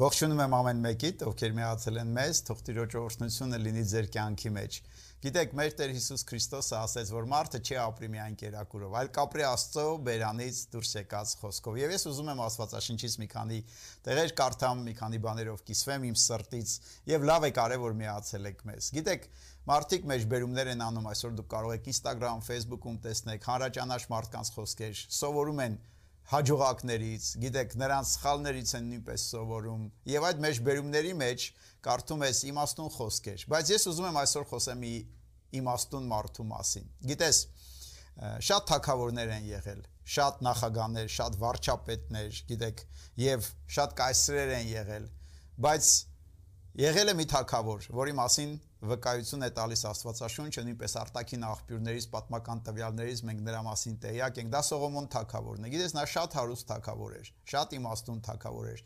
Ողջունում եմ ամեն մեկիդ, ովքեր միացել են մեզ, թող Տիրոջ օրհնությունը լինի ձեր կյանքի մեջ։ Գիտեք, մեր Տեր Հիսուս Քրիստոսը ասեց, որ մարդը չի ապրի միայն կերակուրով, այլ կապրի Աստծո բերանից դուրս եկած խոսքով։ Եվ ես ուզում եմ Աստվածաշնչից մի քանի տեղեր կարդամ, մի քանի բաներով կիսվեմ իմ սրտից, եւ լավ է կարեւ որ միացել եք մեզ։ Գիտեք, մարդիկ մեջ բերումներ են անում, այսօր դուք կարող եք Instagram, Facebook-ում տեսնեք հանրաճանաչ մարդկանց խոսքեր, սովորում են հաջողակներից, գիտեք, նրանց սխալներից են նույնպես սովորում։ Եվ այդ մեջբերումների մեջ կարդում ես իմաստուն խոսքեր, բայց ես ուզում եմ այսօր խոսեմ իմաստուն մարդու մասին։ Գիտես, շատ թակավորներ են եղել, շատ նախագաներ, շատ վարչապետներ, գիտեք, եւ շատ կայսրեր են եղել, բայց եղել է մի թակավոր, որի մասին վկայություն է տալիս Աստվածաշունչը նույնպես արտաքին աղբյուրներից պատմական տվյալներից մենք նրա մասին տեղյակ ենք դա Սողոմոն թագավորն է գիտես նա շատ հարուստ թագավոր էր շատ իմաստուն թագավոր էր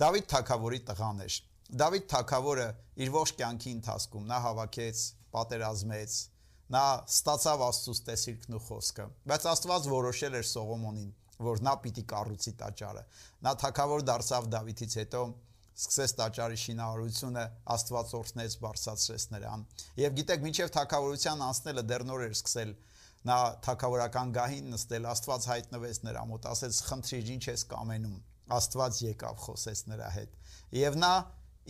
Դավիթ թագավորի տղան էր Դավիթ թագավորը իր ողջ կյանքի ընթացքում նա հավաքեց պատերազմեց նա ստացավ Աստծուց տեսիլքն ու խոսքը բայց Աստված որոշել էր Սողոմոնին որ նա պիտի կառուցի տաճարը նա թագավոր դարձավ Դավիթից հետո սկսեց տաճարի շինարարությունը, Աստված օրհնեց, բարձրացրեց նրան։ Եվ գիտեք, մինչև թակավորության անցնելը դեռ նոր էր սկսել նա թակավորական գահին նստել, Աստված հայտնվեց նրա մոտ, ասեց՝ «Խնդրիր, ինչ ես կամենում»։ Աստված եկավ, խոսեց նրա հետ։ Եվ նա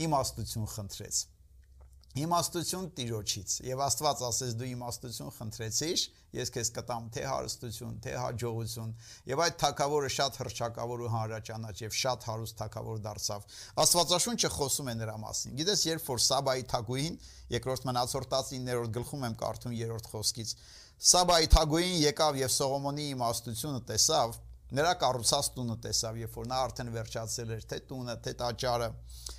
իմաստություն խնդրեց իմաստություն Տիրոջից եւ Աստված ասես դու իմաստություն խնդրեցիր ես քեզ կտամ թե հարստություն թե հաջողություն եւ այդ թակավորը շատ հրճակավոր ու հանրաճանաչ եւ շատ հարուստ թակավոր դարձավ Աստվածաշունչը խոսում է նրա մասին գիտես երբ որ Սաբայի թագուհին երկրորդ մնացորդած 9-րդ գլխում եմ կարդում 3-րդ խոսքից Սաբայի թագուհին եկավ եւ Սողոմոնի իմաստությունը տեսավ Նրա կառուցած տունը տեսավ, երբ որ նա արդեն վերջացել էր թե տունը, թե տաճարը։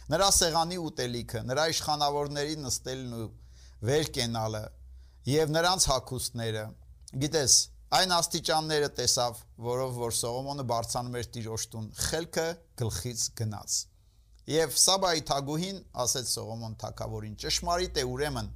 Նրա սեղանի ուտելիքը, նրա իշխանավորների նստելն ու վեր կենալը եւ նրանց հակոստները։ Գիտես, այն աստիճանները տեսավ, որով որ Սողոմոնը բարձանում էր տիրոջ տուն, խելքը գլխից գնաց։ Եվ Սաբայի թագուհին ասեց Սողոմոն թագավորին. «Ճշմարիտ է ուրեմն,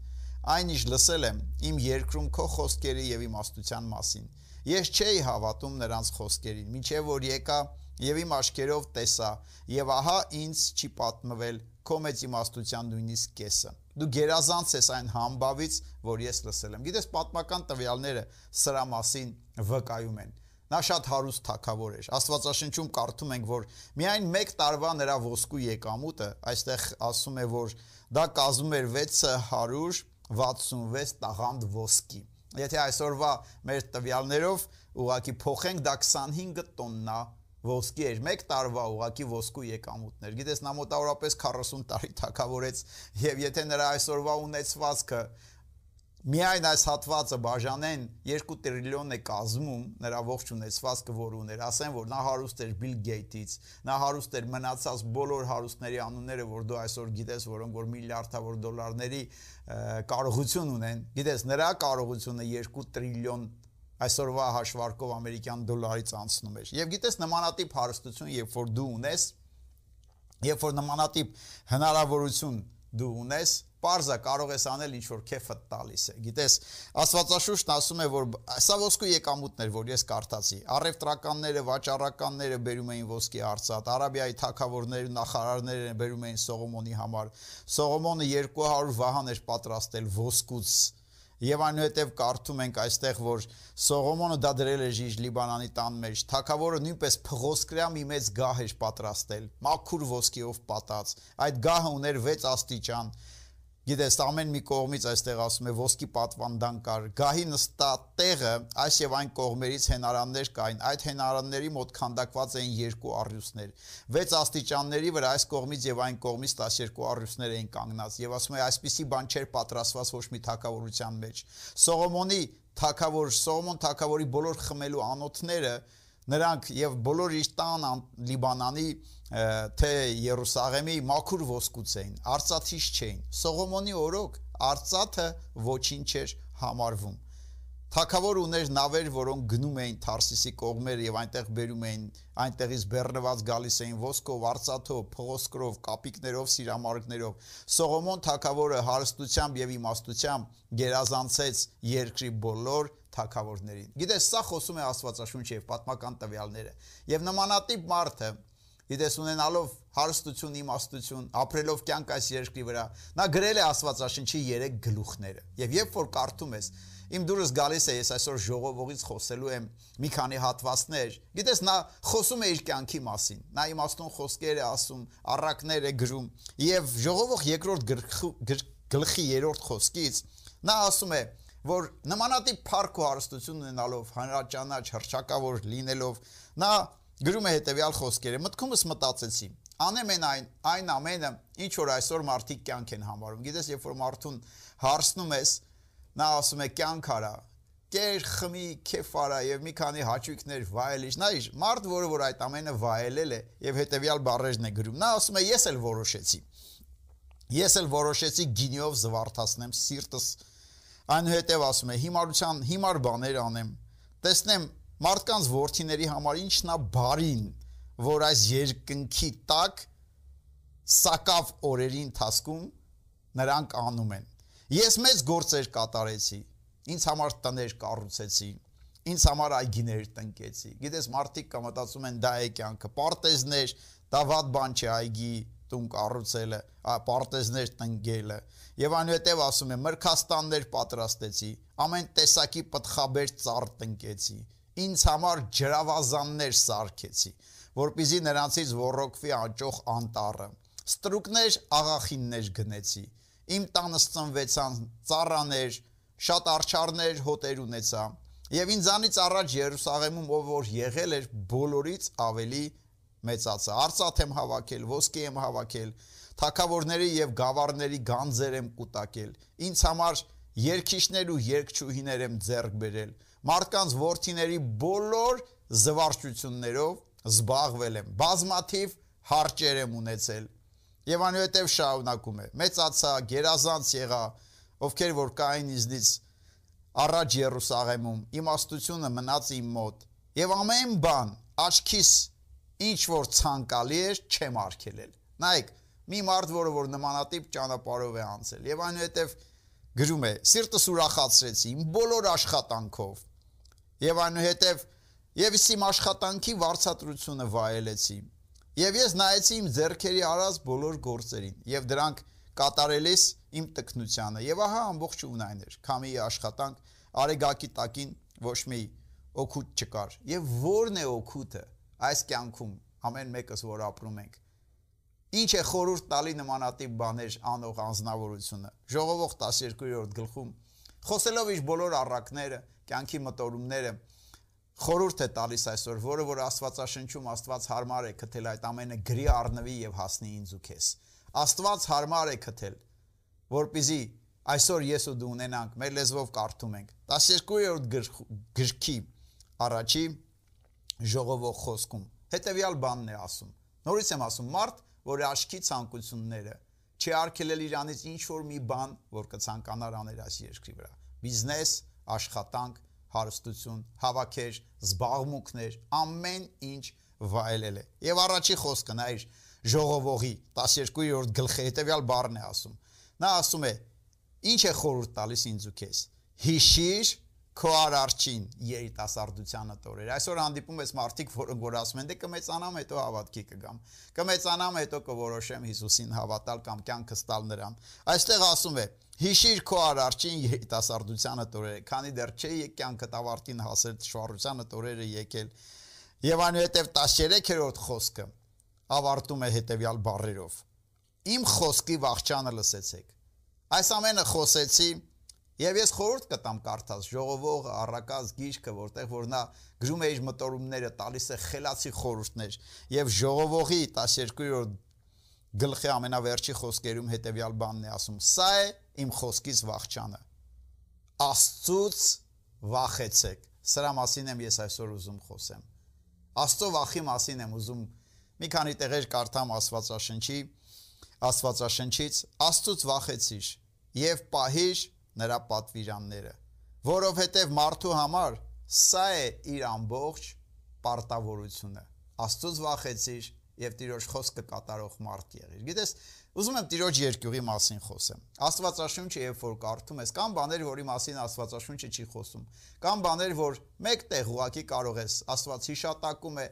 այն ինչ լսել եմ իմ երկրում քո խոսքերի եւ իմաստության մասին» Ես չէի հավատում նրանց խոսքերին, միջև որ եկա եւ իմ աչքերով տեսա, եւ ահա ինձ չի պատմվել քո մեծ իմաստության նույնիսկ կեսը։ Դու գերազանց ես այն համբավից, որ ես լսել եմ։ Գիտես, պատմական տվյալները սրա մասին վկայում են։ Նա շատ հարուստ թակավոր էր։ Աստվածաշնչում կարդում ենք, որ միայն 1 տարվա նրա ոսկու եկամուտը, այստեղ ասում է, որ դա կազմում էր 666 տաղանդ ոսկի։ Եթե այսօրվա մեր տվյալներով ուղակի փոխենք դա 25 տոննա ոսկի էր 1 տարվա ուղակի ոսկու եկամուտներ։ Գիտես նա մոտավորապես 40 տարի թակավորեց եւ եթե նրա այսօրվա ունեցվածքը միայն այս հատվածը բաժանեն 2 տրիլիոն է կազմում նրա ողջ ունեցվածքը որ ուներ ասեն որ նա հարուստ էր Bill Gates-ից նա հարուստ էր մնացած բոլոր հարուստների անունները որ դու այսօր գիտես որոնք որ միլիարդավոր դոլարների կարողություն ունեն գիտես նրա կարողությունը 2 տրիլիոն այսօրվա հաշվարկով ամերիկյան դոլարից անցնում էր եւ գիտես նմանատիպ հարստություն երբ որ դու ունես երբ որ նմանատիպ հնարավորություն դու ունես Պարզա կարող ես անել ինչ որ քեֆը տալիս է։ Գիտես, Աստվածաշուչն ասում է, որ սա ոսկու եկամուտներ, որ ես կարդացի։ Արևտրականները, վաճառականները բերում էին ոսկի արծաթ, Արաբիայի թագավորները, նախարարները բերում էին Սողոմոնի համար։ Սողոմոնը 200 վահան էր պատրաստել ոսկուց Եվ այնուհետև կարդում ենք այստեղ, որ Սողոմոնը դա դրել էր Ժիժ Լիբանանի տան մեջ։ Թագավորը նույնպես փղոսկրյա մի մեծ գահ էր պատրաստել, մաքուր ոսկիով պատած։ Այդ գահը ուներ 6 աստիճան Գիտես, ամեն մի կողմից այստեղ ասում է ոսկի պատվանդան կար։ Գահի նստած տեղը այս եւ այն կողմերից հենարաններ կային։ Այդ հենարանների մոտ քանդակված էին երկու առյուծներ։ 6 աստիճանների վրա այս կողմից եւ այն կողմից 12 առյուծներ էին կանգնած։ Եւ ասում է, այսպիսի բան չէր պատրաստված ոչ մի թակավորության մեջ։ Սողոմոնի թակավոր Սողոմոն թակավորի բոլոր խմելու անոթները նրանք եւ բոլոր իր տան Լիբանանի թե Երուսաղեմի մաքուր ոսկուց էին, արծաթից չէին։ Սողոմոնի օրոք արծաթը ոչինչ էր համարվում։ Թակավոր ուներ նավեր, որոնք գնում էին Թարսիսի կողմեր եւ այնտեղ բերում էին, այնտեղից բեռնված գալիս էին ոսկով, արծաթով, փղոսկրով, կապիկներով, սիրամարգներով։ Սողոմոն թակավորը հարստությամբ եւ իմաստությամբ գերազանցեց երկրի բոլոր թակավորներին։ Գիտես, սա խոսում է Աստվածաշունչը եւ պատմական տվյալները։ Եվ նմանատիպ մարդը Գիտես ունենալով հարստություն, իմաստություն, ապրելով կյանք այս երկրի վրա, նա գրել է Աստվածաշնչի 3 գլուխները։ Եվ երբ որ կարդում ես, իմ դուրս գալիս է, ես այսօր ժողովողից խոսելու եմ մի քանի հատվածներ։ Գիտես, նա խոսում է իր կյանքի մասին։ Նա իմաստուն խոսքեր է ասում, առակներ է գրում, եւ ժողովող երկրորդ գլխի 3-րդ խոսքից նա ասում է, որ նմանատիպ փառք ու հարստություն ունենալով, հանրաճանաչ, հրճակավոր լինելով, նա գրում է հետեւյալ խոսքերը. մտքումս մտածեցի. անեմ են այն այն ամենը, ինչ որ այսօր մարդիկ կյանք են համարում։ Գիտես, երբ որ մարդուն հարցնում ես, նա ասում է կյանք արա, կեր, խմի, քեֆ արա եւ մի քանի հաճույքներ վայելիչ։ Նա իր մարդ, որը որ այդ ամենը վայելել է եւ հետեւյալ բառերն է գրում։ Նա ասում է ես էլ որոշեցի։ Ես էլ որոշեցի գինիով զվարթացնեմ սիրտս այնուհետև ասում է հիմարության հիմար բաներ անեմ տեսնեմ մարդկանց worth-իների համար ինչն է բարին որ այս երկնքի տակ սակավ օրերի ընթացքում նրանք անում են ես մեծ գործեր կատարեցի ինձ համար տներ կառուցեցի ինձ համար այգիներ տնկեցի գիտես մարդիկ կմտածում են դա է կյանքը պարտեզներ դա ված բան չէ այգի տուն կառուցելը, պարտեզներ տնկելը։ Եվ այնուհետև ասում է մրքաստաններ պատրաստեցի, ամեն տեսակի պտխաբեր ծառ տնկեցի, ինձ համար ջրավազաններ սարքեցի, որpիզի նրանցից ռոռոկվի անճոխ անտառը։ Ստրուկներ, աղախիններ գնեցի։ Իմ տանս ծնվեցան ծառաներ, շատ արչարներ, հոտեր ունեցա։ Եվ ինձանից առաջ Երուսաղեմում ով որ եղել էր բոլորից ավելի մեծացա։ Արծաթ եմ հավաքել, ոսկի եմ հավաքել, թակավորների եւ գավառների գանձեր եմ կուտակել։ Ինձ համար երկիշներ ու երկչուհիներ եմ ձեռք բերել։ Մարդկանց worth-իների բոլոր զվարճություններով զբաղվել եմ։ Բազմաթիվ հարճեր եմ ունեցել։ Եվ անուհետև շարունակում է. մեծացա, գերազանց եղա, ովքեր որ կային ինձնից առաջ Երուսաղեմում, իմաստությունը մնաց իմ մոտ։ Եվ ամեն բան աչքիս ինչ որ ցանկալի է չեմ արգելել։ Նայեք, մի մարդ, որը որ նմանատիպ ճանապարհով է անցել եւ այնուհետեւ գրում է. սիրտս ուրախացրեցի իմ բոլոր աշխատանքով։ Եվ այնուհետեւ եւ իմ աշխատանքի վարչատրությունը վայելեցի։ Եվ ես նայեցի իմ ձեռքերի արած բոլոր գործերին եւ դրանք կատարելիս իմ տկնությանը եւ ահա ամբողջուն այն էր քամի աշխատանք արեգակի տակին ոչ մի օգուտ չկար եւ ո՞րն է օգուտը այս կյանքում ամեն մեկս որ ապրում ենք ինչ է խորուրդ տալի նմանատիպ բաներ անող անznավորությունը ժողովող 12-րդ գլխում խոսելով իր բոլոր առակները կյանքի մտորումները խորուրդ է տալիս այսօր որը որ Աստվածաշնչում Աստված հարմար է քթել այդ ամենը գրի առնվի եւ հասնի ինձ ու քեզ Աստված հարմար է քթել որpիզի այսօր ես ու դու ունենանք մեր լեզվով կարդում ենք. 12-րդ գրքի առաջի ժողովող խոսքում հետեւյալ բանն է ասում նորից եմ ասում մարդ որը աշքի ցանկությունները չի արգելել իրանից ինչ որ մի բան որ կցանկանար աներ այս երկրի վրա. Բիզնես աշխատանք հարստություն հավաքեր զբաղմունքներ ամեն ինչ վայելել է եւ առաջի խոսքը նա իր ժողովողի 12-րդ գլխի հետեւյալ բառն է ասում նա ասում է ինչ է խորհուրդ տալիս ինձ ու քեզ հիշիր քո արարչին երիտասարդությանը տորեր։ Այսօր հանդիպում ես մարդիկ, որոնք որ ասում են, դե կմեծանամ, հետո հավատքի կգամ։ Կմեծանամ, հետո կորոշեմ Հիսուսին հավատալ կամ կյանքս տալ նրան։ Այստեղ ասում է. Հիշիր քո արարչին երիտասարդությանը տորերը, քանի դեռ չէ կյանքդ ավարտին հասել շվարությանը տորերը եկել։ Եվ այնուհետև 13-րդ խոսքը ավարտում է հետևյալ բառերով. Իմ խոսքի վաղճանը լսեցեք։ Այս ամենը խոսեցի Եվ ես խորհուրդ կտամ կարդաս ժողովողը, առակած գիրքը, որտեղ որ նա գրում է իր մտորումները, տալիս է խելացի խորհուրդներ, եւ ժողովողի 12-րդ գլխի ամենավերջի խոսքերում հետեւյալ բանն է ասում. Սա է իմ խոսքից վախճանը։ Աստծուց վախեցեք։ Սրա մասին եմ ես այսօր ուզում խոսեմ։ Աստծո վախի մասին եմ ուզում մի քանի տեղեր կարդամ Աստվածաշնչի, Աստվածաշնչից Աստծուց վախեցիր եւ պահիր նրա պատվիրանները, որովհետև մարդու համար սա է իր ամբողջ պարտավորությունը։ Աստծոց վախեցիր եւ Տիրոջ խոսքը կատարող մարդ եղիր։ Գիտես, ուզում եմ Տիրոջ երկյուղի մասին խոսեմ։ Աստվածաշունչը երբ որ կարդում ես, կան բաներ, որի մասին Աստվածաշունչը չի խոսում։ Կան բաներ, որ մեկ տեղ ուղակի կարող ես Աստված հիշատակում է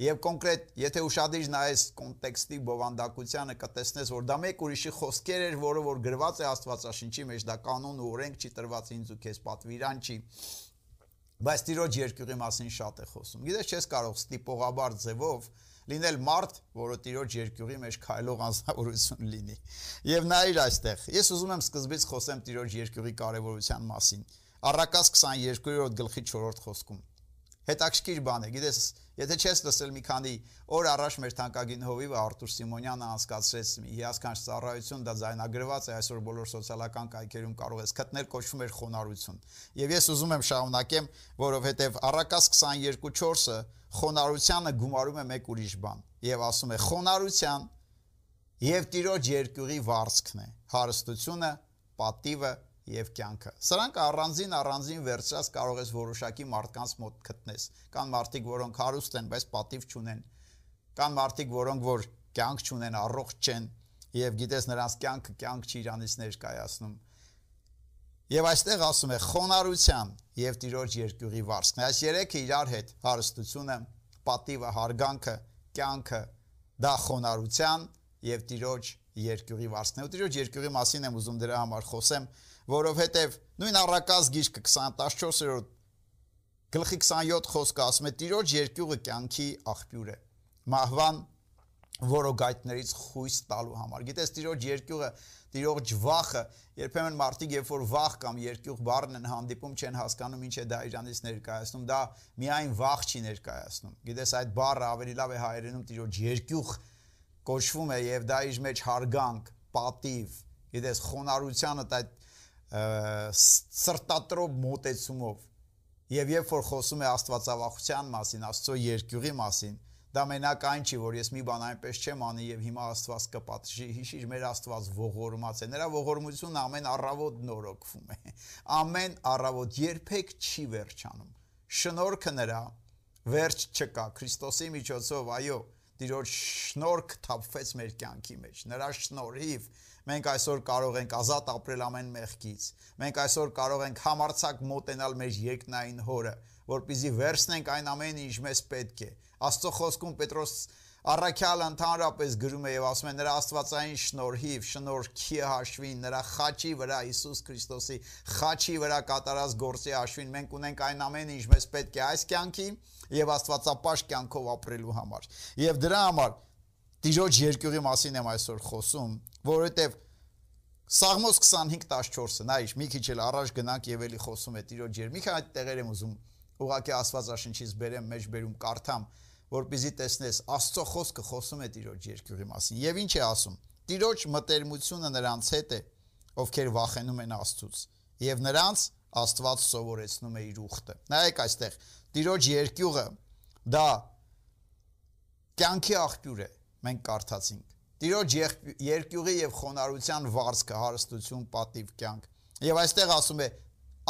Եվ կոնկրետ, եթե ուշադիր նայես կոնտեքստի բովանդակությանը, կտեսնես, որ դա մեկ ուրիշի խոսքեր էր, որը որ գրված է Աստվածաշնչի մեջ, դա կանոն ու օրենք չի տրված ինձ ու քեզ պատվիրան չի։ Բայց Տիրոջ երկյուղի մասին շատ է խոսում։ Գիտես, չես կարող ստիպողաբար ձևով լինել մարդ, որը Տիրոջ երկյուղի մեջ քայլող անձնավորություն լինի։ Եվ նայիր այստեղ։ Ես ուզում եմ սկզբից խոսեմ Տիրոջ երկյուղի կարևորության մասին։ Առակաս 22-րդ գլխի 4-րդ խոսքում հետաքրքիր բան է։ Գիտես, եթե չես լսել մի քանի օր առաջ մեր թանկագին հովիվը Արտուր Սիմոնյանը անցկացրեց մի հիասքանչ ծառայություն, դա ձայնագրված է այսօր բոլոր սոցիալական կայքերում կարող ես գտնել, կոչվում էր խոնարհություն։ Եվ ես ուզում եմ շարունակեմ, որովհետև Առակաս 22:4-ը խոնարհությանը գումարում է մեկ ուրիշ բան եւ ասում է խոնարհության եւ տիրոջ երկյուղի վարձքն է հարստությունը, պատիվը եւ կյանքը։ Սրանք առանձին առանձին վերցրած կարող ես որոշակի մարդկանց մոտ գտնես։ Կան մարդիկ, որոնք հարուստ են, բայց պատիվ չունեն։ Կան մարդիկ, որոնք որ կյանք չունեն, առողջ չեն եւ գիտես նրանց կյանքը կյանք չի իրանից ներկայացնում։ Եվ այստեղ ասում է խոնարհության եւ տիրոջ երկյուղի վարձքն։ Այս երեքը իրար հետ հարստությունը, պատիվը, հարգանքը, կյանքը դա խոնարհության եւ տիրոջ երկյուղի վարձքն է։ Ու տիրոջ երկյուղի մասին եմ ուզում դրա համար խոսեմ, որովհետև նույն առակազ գիրքը 2014-րդ գլխի 27 խոսքը ասում է Տիրոջ երկյուղը կյանքի աղբյուր է։ Մահվան որոգայթներից խույս տալու համար։ Գիտես Տիրոջ երկյուղը, Տիրոջ վախը, երբեմն մարդիկ երբ որ վախ կամ երկյուղ բառն են հանդիպում, չեն հասկանում ինչ է դա իրանից ներկայացնում։ Դա միայն վախ չի ներկայացնում։ Գիտես այդ բառը ավելի լավ է հայերենում Տիրոջ երկյուղ կոչվում է եւ դա իր մեջ հարգանք, պատիվ, գիտես խոնարհությանը այդ սրտատրոբ մոտեցումով եւ երբ որ խոսում է աստվածավախության մասին, Աստծո երկյուղի մասին, դա մենակ այն չի, որ ես մի բան այնպես չեմ անի եւ հիմա Աստված կպատժի, հիշիր մեր Աստված ողորմած է։ Նրա ողորմությունը ամեն առավոտ նորոգվում է։ Ամեն առավոտ երբեք չի վերջանում։ Շնորհքը նրա վերջ չկա Քրիստոսի միջոցով, այո, Տիրոջ շնորհք թափվեց մեր կյանքի մեջ։ Նրա շնորհիվ Մենք այսօր կարող ենք ազատ ապրել ամեն մեղքից։ Մենք այսօր կարող ենք համարցակ մոտենալ մեր երկնային հորը, որպիսի վերցնենք այն ամենը, ինչ մեզ պետք է։ Աստծո խոսքում Պետրոս Առաքյալը ընդհանրապես գրում է եւ ասում է նրա աստվածային շնորհիվ, շնորհքի հաշվին, նրա խաչի վրա Հիսուս Քրիստոսի խաչի վրա կատարած գործի հաշվին մենք ունենք այն ամենը, ինչ մեզ պետք է այս կյանքի եւ աստվածապաշտ կյանքով ապրելու համար։ Եվ դրա համար Տիրոջ երկյուղի մասին եմ այսօր խոսում, որովհետև Սաղմոս 25:14-ը, նայ, մի քիչ էլ առաջ գնանք եւ էլի խոսում է Տիրոջ եր։ Մի քանի տեղեր եմ ուզում ուղակի Աստվածաշնչից բերեմ, մեջ բերում կարդամ, որպեսզի տեսնես Աստծո խոսքը խոսում է Տիրոջ երկյուղի մասին։ Եվ ինչ է ասում։ Տիրոջ մտերմությունը նրանց հետ է, ովքեր վախենում են Աստծուց, եւ նրանց Աստված սովորեցնում է իր ուխտը։ Նայեք այստեղ, Տիրոջ երկյուղը դա կյանքի աղբյուր է մենք կարդացինք։ Տիրոջ երկյուղի եւ խոնարհության վարձքը, հարստություն, պատիվ կյանք։ Եվ այստեղ ասում է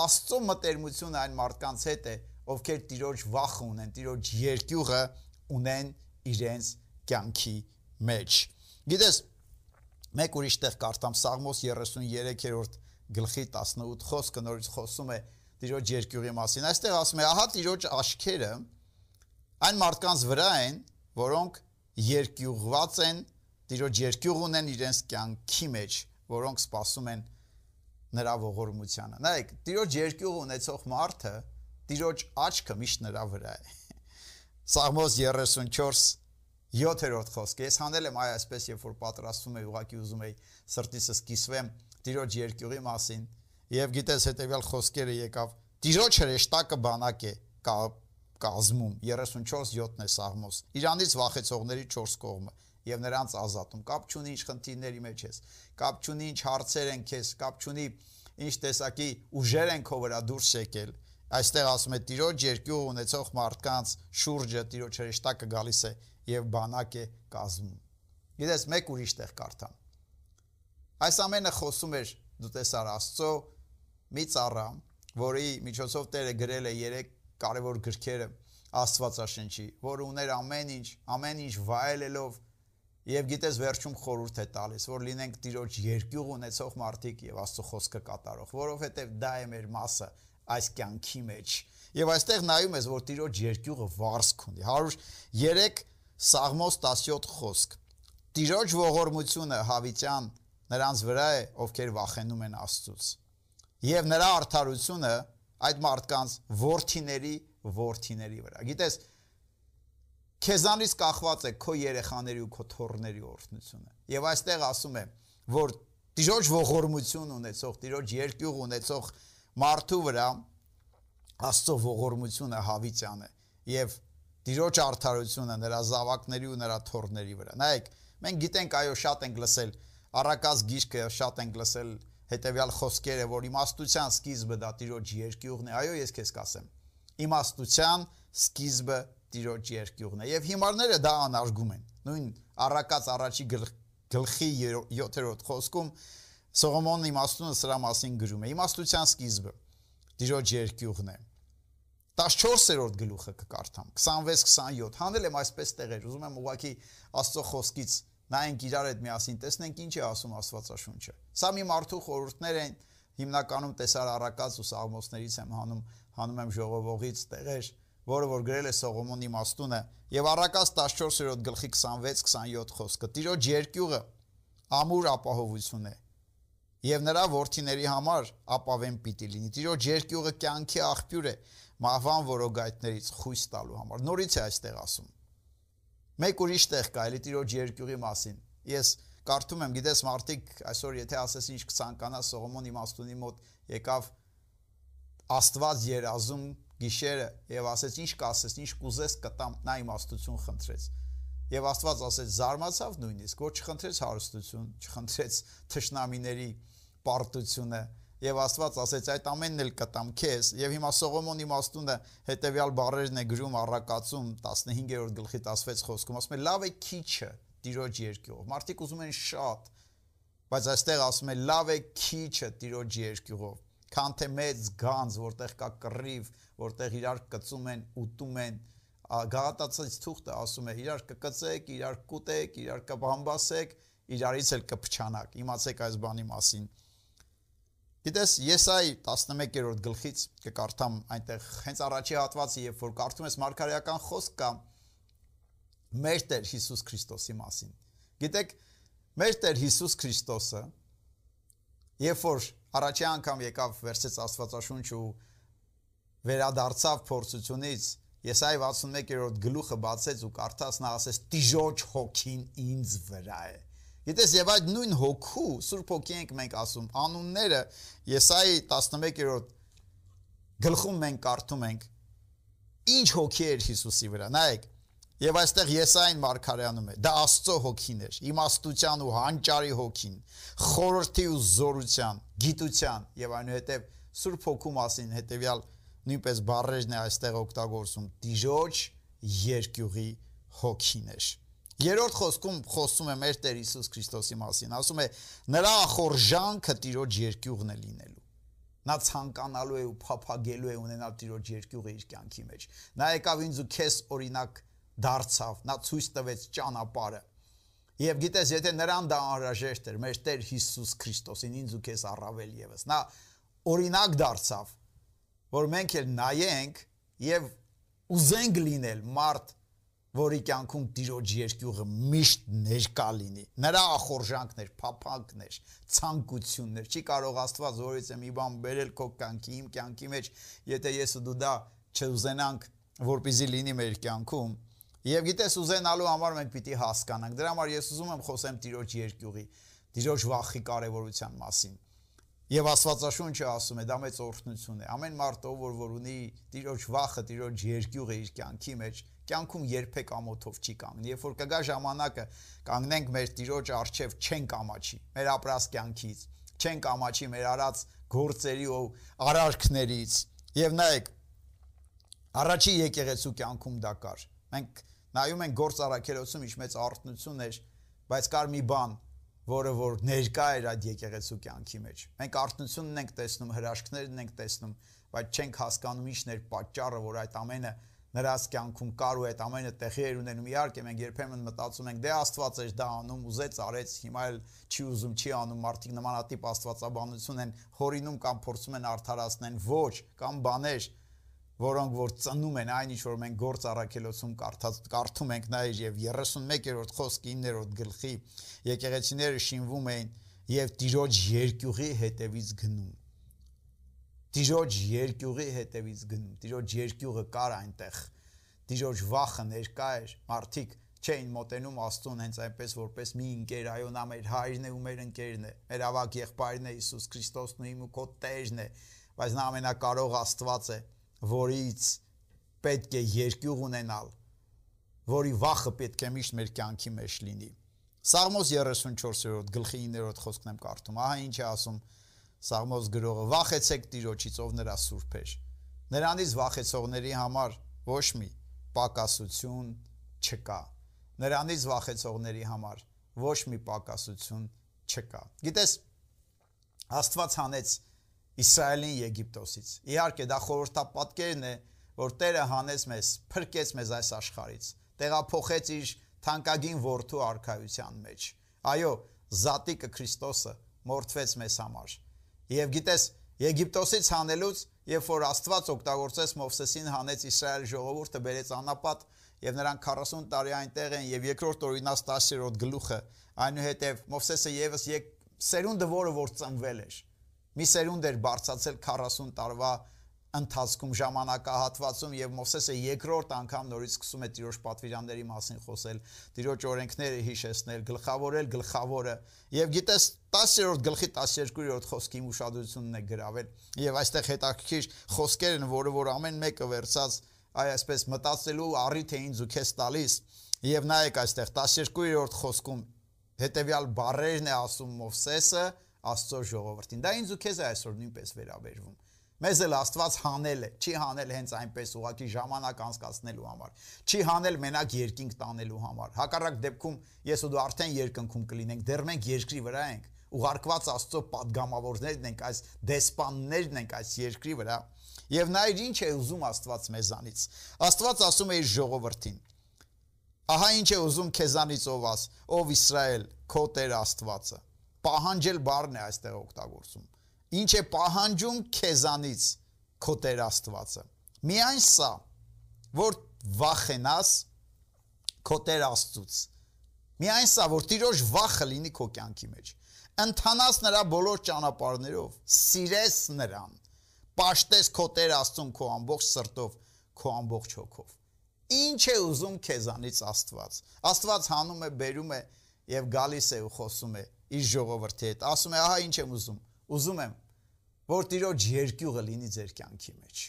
Աստծո մտերմությունը այն մարդկանց հետ է, ովքեր Տիրոջ վախը ունեն, Տիրոջ երկյուղը ունեն իրենց կյանքի մեջ։ Գիտես, մեկ ուրիշ տեղ կարդամ Սաղմոս 33-րդ գլխի 18 խոսքը նորից խոսում է Տիրոջ երկյուղի մասին։ Այստեղ ասում է, ահա Տիրոջ աչքերը այն մարդկանց վրա են, որոնք երկյուղված են, Տիրոջ երկյուղ ունեն իրենց կյանքի մեջ, որոնք սпасում են նրա ողորմությանը։ Նայեք, Տիրոջ երկյուղ ունեցող մարդը Տիրոջ աչքը միշտ նրա վրա է։ Սաղմոս 34 7-րդ խոսք։ Ես հանել եմ այ այսպես, երբ որ պատրաստվում եի, ուղակի ուզում եի սրտիսս կիսվեմ Տիրոջ երկյուղի մասին, եւ գիտես հետեւյալ խոսքերը եկավ. Տիրոջ հրեշտակը բանակ է, կա կազմում 34-7-ն է Սաղմոս։ Իրանից վախեցողների 4 կողմը եւ նրանց ազատում։ Կապ չունի ինչ խնդիրների մեջ ես։ Կապ չունի ինչ հարցեր են քեզ, կապ չունի ինչ տեսակի ուժեր են քո վրա դուրս եկել։ Այստեղ ասում է Տիրոջ երկյուղ ունեցող մարդկանց շուրջը Տիրոջ հրեշտակը գալիս է եւ բանակ է կազմում։ Գիտես, մեկ ուրիշ տեղ կարդամ։ Այս ամենը խոսում էր դու տեսար Աստծո մի ծառա, որի միջոցով Տերը գրել է 3 կարևոր գրքերը Աստվածաշնչի, որը ուներ ամեն ինչ, ամեն ինչ վայելելով եւ գիտես վերջում խորհուրդ է տալիս, որ լինենք Տիրոջ երկյուղ ունեցող մարդիկ եւ Աստծո խոսքը կատարող, որովհետեւ դա է մեր մասը այս կյանքի մեջ։ Եվ այստեղ նայում ես, որ Տիրոջ երկյուղը վարսք ունի։ 103 Սաղմոս 17 խոսք։ Տիրոջ ողորմությունը հավիտյան նրանց վրա է, ովքեր վախենում են Աստծուց։ Եվ նրա արդարությունը այդ մարդկանց worthiների worthiների վրա։ Գիտես, քեզանից կախված է քո երեխաների ու քո թոռների օրհնությունը։ Եվ այստեղ ասում է, որ Տիրոջ ողորմություն ունեցող, Տիրոջ երկյուղ ունեցող ունեցող մարդու վրա Աստծո ողորմությունը հավիտյան է եւ Տիրոջ արդարությունը նրա զավակների ու նրա թոռների վրա։ Նայեք, մենք գիտենք, այո, շատ ենք լսել առակած գիրքը, շատ ենք լսել հետեւյալ խոսքերը, որ իմաստության սկիզբը դա Տիրոջ երկյուղն է։ Այո, ես քեզ կասեմ։ Իմաստության սկիզբը Տիրոջ երկյուղն է։ Եվ հիմարները դա անարգում են։ Նույն առակած առաջի գլխի 7-րդ խոսքում Սողոմոնն իմաստունը սրա մասին գրում է։ Իմաստության սկիզբը Տիրոջ երկյուղն է։ 14-րդ գլուխը կկարդամ 26-27 հանել եմ այսպես տեղեր ուզում եմ ուղակի Աստծո խոսքից նայենք իրար հետ միասին տեսնենք ինչ է ասում Աստվածաշունչը սա մի մարդու խորհուրդներ են հիմնականում տեսար առակած ու սաղմոսներից եմ հանում հանում եմ ժողովողից տեղեր որը որ գրել է Սողոմոն իմաստունը եւ առակած 14-րդ գլխի 26-27 խոսքը Տիրոջ երկյուղը ամուր ապահովություն է եւ նրա worth-իների համար ապավեն պիտի լինի։ Տիրոջ երկյուղը կյանքի աղբյուր է, մահվան որոգայտներից խույս տալու համար։ Նորից է այստեղ ասում։ Մեկ ուրիշ տեղ կա, էլի Տիրոջ երկյուղի մասին։ Ես կարդում եմ, գիտես, մարդիկ այսօր եթե ասես ինչ կցանկանա Սողոմոն իմաստունի մոտ եկավ Աստված երազում գիշերը եւ ասեց ինչ կասես, ինչ կուզես կտամ, նա իմաստություն խնդրեց։ Եվ Աստված ասեց զարմացավ նույնիսկ, որ չխնդրեց հարստություն, չխնդրեց թշնամիների պարտությունը, եւ Աստված ասեց այդ ամենն էլ կտամ քեզ եւ հիմա Սողոմոն իմաստունը հետեւյալ բառերն է գրում առակացում 15-րդ գլխի 16 խոսքում ասում է լավ է քիչը տիրոջ երկյուղ մարդիկ ուզում են շատ բայց այստեղ ասում է լավ է քիչը տիրոջ երկյուղով քան թե մեծ գանձ, որտեղ կա կռիվ, որտեղ իրար կծում են, ուտում են, գաղատացած թուղթը ասում է իրար կկծեք, իրար կուտեք, իրար կբամբասեք, իրարից էլ կփչանակ։ Իմացեք այս բանի մասին։ Գիտես, Եսայի 11-րդ գլխից կկարդամ այնտեղ հենց առաջի հատվածը, երբ որ կարդում ես մարգարեական խոսք կա մեր Տեր Հիսուս Քրիստոսի մասին։ Գիտեք, մեր Տեր Հիսուս Քրիստոսը երբ որ առաջի անգամ եկավ վերցեց Աստվածաշունչ ու վերադարձավ փորձությունից Եսայ 61-րդ գլուխը բացեց ու կարդաց նա ասեց Տիժոջ հոգին ինձ վրա է Գիտես եւ այդ նույն հոգու Սուրբ հոգի ենք մենք ասում անունները Եսայի 11-րդ գլխում մենք կարդում ենք ինչ հոգի էր Հիսուսի վրա նայեք Եվ այստեղ Եսային մարգարեանում է։ Դա Աստծո հոգին էր, իմաստության ու հանճարի հոգին, խորհրդի ու զորության, գիտության եւ այնուհետեւ Սուրբ հոգու մասին հետեւյալ նույնպես բառերն է այստեղ օգտագործում դիժոջ երկյուղի հոգին էր։ Երրորդ խոսքում խոսում է մեր Տեր Հիսուս Քրիստոսի մասին, ասում է նրա ախորժանքը տիրոջ երկյուղն է լինելու նա ցանկանալու է ու փափագելու է ունենալ տիրոջ երկյուղը իր կյանքի մեջ նա եկավ ինձ ու քեզ օրինակ դարձավ, նա ցույց տվեց ճանապարհը։ Եվ գիտես, եթե նրան դա անհրաժեշտ էր, մեր Տեր Հիսուս Քրիստոսին ինձ ու քեզ առավել եւս։ Նա օրինակ դարձավ, որ մենք էլ նայենք եւ ուզենք լինել մարդ, որի կյանքում Տիրոջ երկյուղը միշտ ներկա լինի։ Նրա ախորժանքներ, փափանքներ, ցանկություններ։ Չի կարող Աստված որից է մի բան բերել քո կյանքի, իմ կյանքի մեջ, եթե ես ու դու դա չուզենանք, որպեսզի լինի մեր կյանքում, Եվ գիտես ուզենալու համար մենք պիտի հասկանանք։ Դրա համար ես ուզում եմ խոսեմ Տիրոջ երկյուղի, Տիրոջ վախի կարևորության մասին։ Եվ Աստվածաշունչը ասում է, դա մեծ օրհնություն է։ Ամեն մարդ ով որ որ ունի Տիրոջ վախը, Տիրոջ երկյուղը իր կյանքի մեջ, կյանքում երբեք ամոթով չի կանգնի։ Երբ որ կգա ժամանակը, կանգնենք մեր Տիրոջ արչև չենք ամաչի, մեր ապրած կյանքից, չենք ամաչի մեր արած գործերի ու արարքներից։ Եվ նայեք, առաջի եկեղեցու կյանքում դա կար։ Մենք նայում ենք գործ առաքելոցում ինչ մեծ արտնություն էր, բայց կար մի բան, որը որ ներկա էր այդ եկեղեցու կյանքի մեջ։ Մենք արտնությունն ենք տեսնում, հրաշքներն ենք տեսնում, բայց չենք հասկանում ինչն էր պատճառը, որ այդ ամենը նրանց կյանքում կար ու այդ ամենը տեղի էր ունենում։ Իհարկե մենք երբեմն մտածում ենք, դե Աստված էր դա անում, ուզեց արեց, հիմա էլ չի ուզում, չի անում, մարդիկ նմանատիպ աստվածաբանություն են հորինում կամ փորձում են արդարացնել, ոչ, կամ բաներ, որոնք որ ծնում են այն ինչ որ մենք գործ առաքելոցում կարդած կարդում ենք նայր եւ 31-րդ խոսք 9-րդ գլխի եկեղեցիները շինվում էին եւ տիրոջ երկյուղի հետևից գնում տիրոջ երկյուղի հետևից գնում տիրոջ երկյուղը կար այնտեղ տիրոջ վախը ներկա էր մարդիկ չէին մոտենում Աստծուն հենց այնպես որպես մի ընկեր, այո, նա մեր հայրն է ու մեր ընկերն է, մեր ավակ եղբայրն է Հիսուս Քրիստոսն ու իմ ու քո Տերն է, բայց նա ամենակարող Աստված է, որից պետք է երկյուղ ունենալ, որի վախը պետք է միշտ մեր կյանքի մեջ լինի։ Սաղմոս 34-րդ գլխի 9-րդ խոսքն եմ կարդում։ Ահա ինչ է ասում Սաղմոս գրողը. Վախեցեք Տիրոջից, ով նրա սուրբ է։ Նրանից վախեցողների համար ոչ մի պակասություն չկա։ Նրանից վախեցողների համար ոչ մի պակասություն չկա։ Գիտես, Աստված հանեց Իսրայելին Եգիպտոսից։ Իհարկե դա խորհրդապատկերն է, որ Տերը հանեց մեզ, փրկեց մեզ այս աշխարից։ Տեղափոխեց իր թանկագին որդու արքայության մեջ։ Այո, Զատիկը Քրիստոսը մորթվեց մեզ համար։ Եվ գիտես, Եգիպտոսից հանելուց, երբ որ Աստված օգտագործեց Մովսեսին հանեց Իսրայել ժողովուրդը բերեց անապատ եւ նրանք 40 տարի այնտեղ են եւ երկրորդ օրինաց 10-րդ գլուխը այնուհետեւ Մովսեսը եւս եկ սերունդը որը որ ծնվել էր մի սերունդ էր բարձացել 40 տարվա ընթացքում ժամանակահատվածում եւ Մովսեսը երկրորդ անգամ նորից սկսում է Տիրոջ պատվիրանների մասին խոսել, Տիրոջ օրենքները հիշեցնել, գլխավորել գլխավորը եւ գիտես 10-րդ գլխի 12-րդ խոսքի ուշադրությունն է գրավել եւ այստեղ հետաքրքիր խոսքեր են, որը որ ամեն մեկը վերցած այ այսպես մտածելու առիթ էին զուքես տալիս եւ նայեք այստեղ 12-րդ խոսքում հետեւյալ բառերն է ասում Մովսեսը Աստծո ժողովրդին։ Դա ինձ ու քեզ է այսօր նույնպես վերաբերվում։ Մեզ էլ Աստված հանել է, չի հանել հենց այնպես ուղակի ժամանակ անցկացնելու համար։ Չի հանել մենակ երկինք տանելու համար։ Հակառակ դեպքում ես ու դու արդեն երկնքում կլինենք, դեռ մենք երկրի վրա ենք։ Ուղարկված Աստծո падգամավորներն ենք, այս դեսպաններն ենք այս երկրի վրա։ Եվ նայր ինչ է ուզում Աստված մեզանից։ Աստված ասում է իր ժողովրդին. Ահա ինչ է ուզում քեզանից ով աս, ով Իսրայել, քո Տեր Աստվածը։ Պահանջել բառն է այստեղ օգտագործում։ Ինչ է պահանջում քեզանից քո Տեր Աստվածը։ Միայն սա, որ վախենաս քո Տեր Աստծուց։ Միայն սա, որ Տիրոջ վախը լինի քո կյանքի մեջ։ Ընթանաս նրա բոլոր ճանապարհներով, սիրես նրան, պաշտես քո Տեր Աստծուն քո ամբողջ սրտով, քո ամբողջ հոգով։ Ինչ է ուզում քեզանից Աստված։ Աստված հանում է, բերում է եւ գալիս է ու խոսում է իր ժողովրդի հետ։ Ասում է, ահա ինչ եմ ուզում։ Ուզում եմ, որ Տիրոջ երկյուղը լինի ձեր կյանքի մեջ։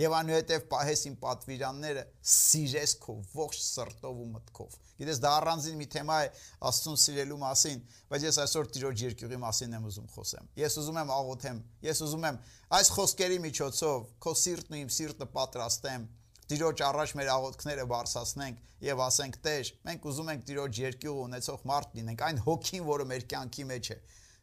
Եվ անուհետև պահես իմ պատվիրանները, սիրես քո ողջ սրտով ու մտքով։ Գիտես, դա առանձին մի թեմա է Աստծուն սիրելու մասին, բայց ես այսօր Տիրոջ երկյուղի մասին եմ ուզում խոսեմ։ Ես ուզում եմ աղոթեմ, ես ուզում եմ այս խոսքերի միջոցով քո սիրտն ու իմ սիրտը պատրաստեմ Տիրոջ առաջ մեր աղոթքները բարձրացնենք եւ ասենք Տեր, մենք ուզում ենք Տիրոջ երկյուղ ունեցող մարդ լինենք, այն հոգին, որը մեր կյանքի մեջ է։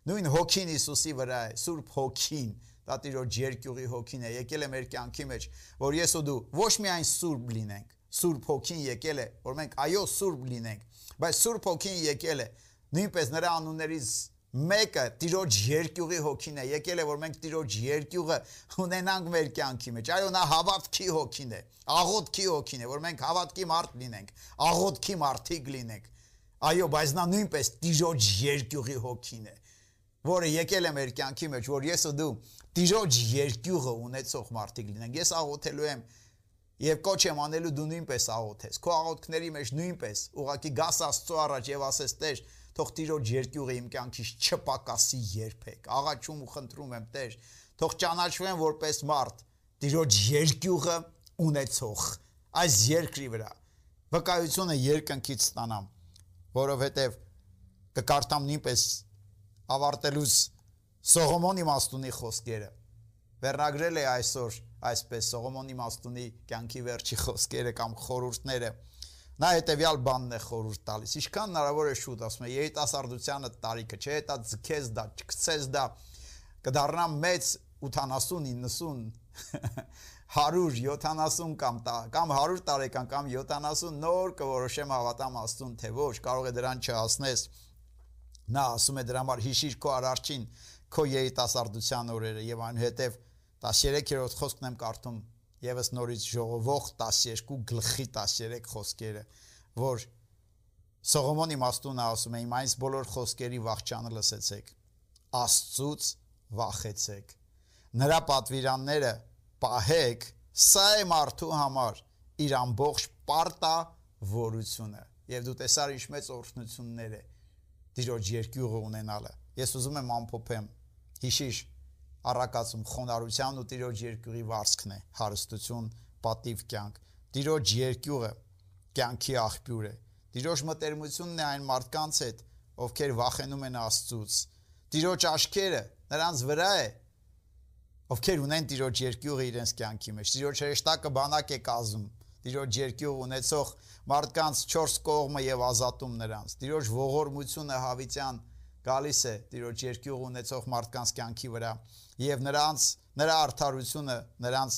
Նույն հոգին Հիսուսի վրա է, Սուրբ հոգին, դա Տիրոջ երկյուղի հոգին է, եկել է մեր կյանքի մեջ, որ ես ու դու ոչ միայն Սուրբ լինենք, Սուրբ հոգին եկել է, որ մենք այո Սուրբ լինենք, բայց Սուրբ հոգին եկել է նույնպես նրա անուններից մեկը Տիրոջ երկյուղի հոգին է եկել է որ մենք Տիրոջ երկյուղը ունենանք մեր կյանքի մեջ այո նա հավատքի հոգին է աղոթքի հոգին է որ մենք հավատքի մարդ լինենք աղոթքի մարդիկ լինենք այո բայց նա նույնպես Տիրոջ երկյուղի հոգին է որը եկել է մեր կյանքի մեջ որ ես ու դու Տիրոջ երկյուղը ունեցող մարդիկ լինենք ես աղոթելու եմ Եվ կոչ եմ անելու դու նույնպես աղոթես։ Քո աղոթքների մեջ նույնպես ուղակի գաս Աստծո առաջ եւ ասես Տեր, թող Տիրոջ երկյուղը իմ կյանքից չպակասի երբեք։ Աղաչում ու խնդրում եմ Տեր, թող ճանաչվեմ որպես մարդ Տիրոջ երկյուղը ունեցող այս երկրի վրա։ Վկայությունը երկնքից ստանամ, որովհետեւ կկարտամ նույնպես ավարտելուց Սողոմոնի մաստունի խոսքերը։ Վերնագրել է այսօր այսպես Սողոմոնի մաստունի կյանքի վերջի խոսքերը կամ խորհուրդները նա հետեւյալ բանն է խորհուրդ տալիս ինչքան հնարավոր է շուտ ասում է երիտասարդությանը տարիքը չէ դա ձգես դա չկցես դա կդառնա մեծ 80 90 100 70 կամ տա, կամ 100 տարեկան կամ 70 նոր կորոշեմ հավատամ Աստծուն թե ոչ կարող է դրան չհասնես նա ասում է դրա համար հիշիր քո արարչին քո երիտասարդության օրերը եւ այնուհետեւ 13-րդ խոսքն եմ կարդում Եվս նորից ժողովող 12 գլխի 13 խոսքերը, որ Սողոմոնի մաստունը ասում է՝ «Իմ այս բոլոր խոսքերի վախճանը լսեցեք»։ Աստծուց վախեցեք։ Նրա պատվիրանները պահեք, սա է մարդու համար իր ամբողջ պարտա որությունը։ Եվ դու տեսար ինչ մեծ օրհնություններ է Տիրոջ երկյուղը ունենալը։ Ես ուզում եմ ամփոփեմ։ Հիշիշ առակացում խոնարհության ու Տիրոջ երկյուղի վարձքն է հարստություն, պատիվ կյանք։ Տիրոջ երկյուղը կյանքի աղբյուր է։ Տիրոջ մտերմությունն է այն մարդկանց հետ, ովքեր վախենում են Աստծուց։ Տիրոջ աշկերը նրանց վրա է, ովքեր ունեն Տիրոջ երկյուղը իրենց կյանքի մեջ։ Տիրոջ հրեշտակը բանակ է կազում։ Տիրոջ երկյուղ ունեցող մարդկանց 4 կողմը եւ ազատում նրանց։ Տիրոջ ողորմությունը հավիտյան գալիս է Տիրոջ երկյուղ ունեցող մարդկանց կյանքի վրա եւ նրանց նրա արդարությունը նրանց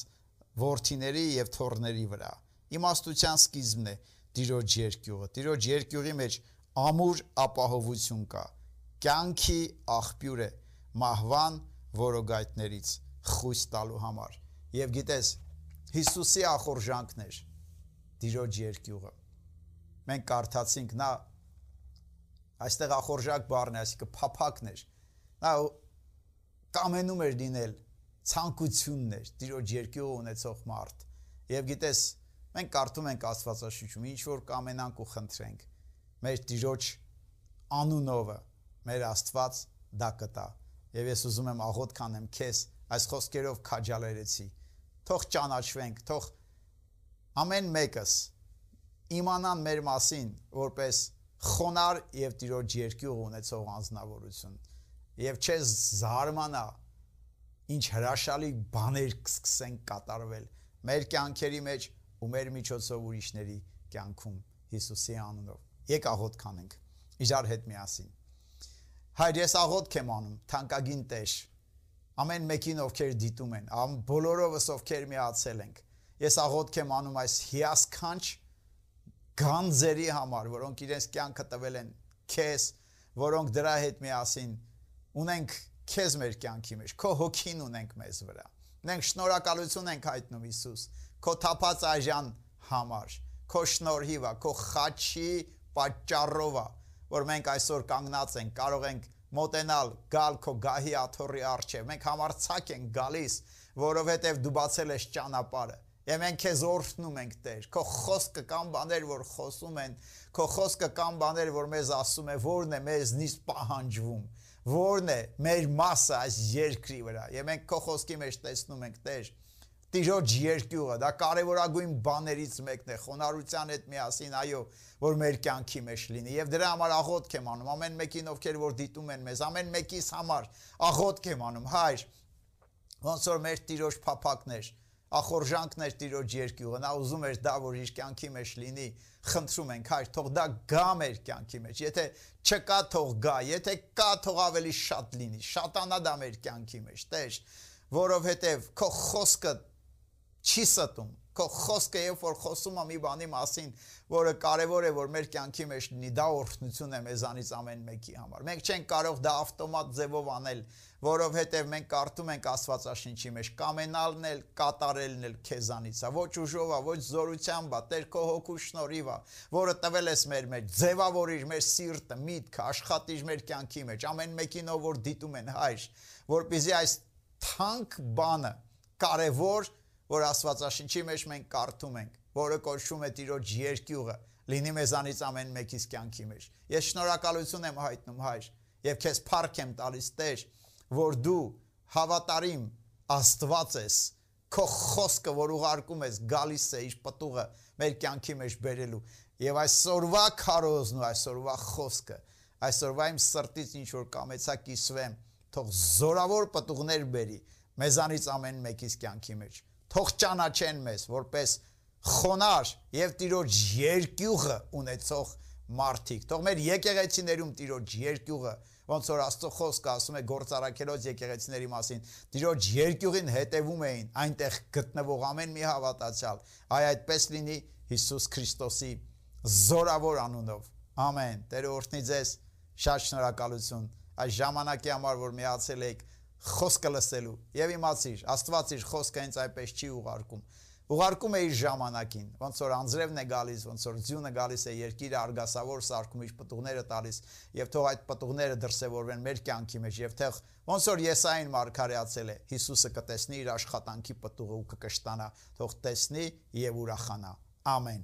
ворթիների եւ թորների վրա։ Իմաստության սկիզբն է Տիրոջ երկյուղը։ Տիրոջ երկյուղի մեջ ամուր ապահովություն կա։ Կյանքի աղբյուր է մահվան որոգայտներից խույս տալու համար։ Եվ գիտես, Հիսուսի ախորժանքներ, Տիրոջ երկյուղը Մենք կարդացինք նա այստեղ ախորժակ բառն է, այսինքն փափակն էր։ Նա կամենում էր լինել ցանկությունն էր Տիրոջ երկյուղը ունեցող մարդ։ Եվ գիտես, մենք կարդում ենք Աստվածաշունչում, ինչ որ կամենանք ու խնդրենք, մեր Տիրոջ անունովը, մեր Աստված դա կտա։ Եվ ես ուզում եմ աղոտ կանեմ քեզ այս խոսքերով քաջալերեցի։ Թող ճանաչվենք, թող ամեն մեկս իմանան մեր մասին որպես խոնար եւ տիրոջ երկյուղ ունեցող անznավորություն։ Եվ չես զարմանա ինչ հրաշալի բաներ կսկսեն կատարվել մեր կյանքերի մեջ ու մեր միջոցով ուրիշների կյանքում Հիսուսի անունով։ Եկ աղոտ կանենք իջար հետ միասին։ Հայր ես աղոտ եմ անում, թանկագին Տեր, ամեն մեկին ովքեր դիտում են, ամ բոլորովս ովքեր միացել ենք։ Ես աղոթք եմ անում այս հիասքանչ գանձերի համար, որոնք իրենց կյանքը տվել են քեզ, որոնք դրա հետ միասին ունենք քեզ մեր կյանքի մեջ, քո հոգին ունենք մեզ վրա։ Մենք շնորհակալություն ենք հայտնում Հիսուս, քո թափած այժան համար, քո շնորհիվա, քո խաչի պատճառովա, որ մենք այսօր կանգնած ենք, կարող ենք մոտենալ, գալ քո գահի աթոռի առջև։ Մենք համարցակ ենք գալիս, որովհետև դու բացել ես ճանապարհը։ Եվ մենք քեզ օրհնում ենք Տեր։ Քո խոսքը կամ բաներ, որ խոսում են, քո խոսքը կամ բաներ, որ մեզ ասում է, ո՞րն է մեզնից պահանջվում, ո՞րն է մեր մասը այս երկրի վրա։ Եվ մենք քո խոսքի մեջ տեսնում ենք Տեր, Տիրոջ երկյուղը, դա կարևորագույն բաներից մեկն է, խոնարհության հետ միասին, այո, որ մեր կյանքի մեջ լինի։ Եվ դրա համար աղոթք եմ անում ամեն մեկին, ովքեր որ դիտում են մեզ, ամեն մեկիս համար աղոթք եմ անում, հայր, ոնց որ մեր Տիրոջ փափակներ, ախորժանքներ Տիրոջ երկյուղը, նա ուզում էր դա, որ իր կյանքի մեջ լինի, խնդրում ենք, հայր, թող դա գա մեր կյանքի մեջ։ Եթե չկա, թող գա, եթե կա, թող ավելի շատ լինի, շատանա դա մեր կյանքի մեջ, Տեր, որովհետև քո խոսքը չի ստում։ Քո խոսքը երբ որ խոսում եմ մի բանի մասին, որը կարևոր է որ մեր կյանքի մեջ լինի, դա օրհնություն է մեզանից ամեն մեկի համար։ Մենք չենք կարող դա ավտոմատ ձևով անել, որովհետև մենք կարդում ենք Աստվածաշնչի մեջ, կամենալն էլ, կատարելն էլ քեզանից է, ոչ ուժով է, ոչ զորությամբ է, Տեր քո հոգու շնորհիվ է, որը տվել ես մեր մեջ, ձևավորիր մեր սիրտը, միտքը, աշխատիր մեր կյանքի մեջ, ամեն մեկին ով որ դիտում են հայր, որպեսզի այս թանկ բանը կարևոր որ Աստվածաշնչի մեջ մենք կարդում ենք, որը կոչվում է Տիրոջ երկյուղը, լինի մեզանից ամեն մեկիս կյանքի մեջ։ Ես շնորհակալություն եմ հայտնում, հայր, եւ քեզ փառք եմ տալիս, Տեր, որ դու հավատարիմ Աստված ես, քո խոսքը, որ ուղարկում ես, գալիս է իր պտուղը մեր կյանքի մեջ բերելու։ Եվ այսօրվա քարոզն ու այսօրվա խոսքը, այսօրվա իմ սրտից ինչ որ կամեցա կիսվեմ, թող զորավոր պտուղներ բերի մեզանից ամեն մեկիս կյանքի մեջ թող ճանաչեն մեզ որպես խոնար եւ տիրոջ երկյուղը ունեցող մարդիկ։ Թող մեր եկեղեցիներում տիրոջ երկյուղը, ոնց որ Աստծո խոսքը ասում է գործարակելոց եկեղեցիների մասին, տիրոջ երկյուղին հետևում էին այնտեղ գտնվող ամեն մի հավատացյալ։ Այ այդպես լինի Հիսուս Քրիստոսի զորավոր անունով։ Ամեն։ Տերը օրհնի ձեզ։ Շատ շնորհակալություն այս ժամանակի համար, որ միացել եք խոսքը լսելու եւ իմացիր աստված իր խոսքը հենց այնպես չի ուղարկում ուղարկում է իր ժամանակին, ոնց որ անձրևն է գալիս, ոնց որ ձյունը գալիս է երկիրը արգասավոր սարկում իր պտուղները տալիս, եւ թող այդ պտուղները դրսևորվեն մեր կյանքի մեջ եւ թող ոնց որ Եսային մարգարեացել է, Հիսուսը կտեսնի իր աշխատանքի պտուղը ու կկշտանա, թող տեսնի եւ ուրախանա։ Ամեն։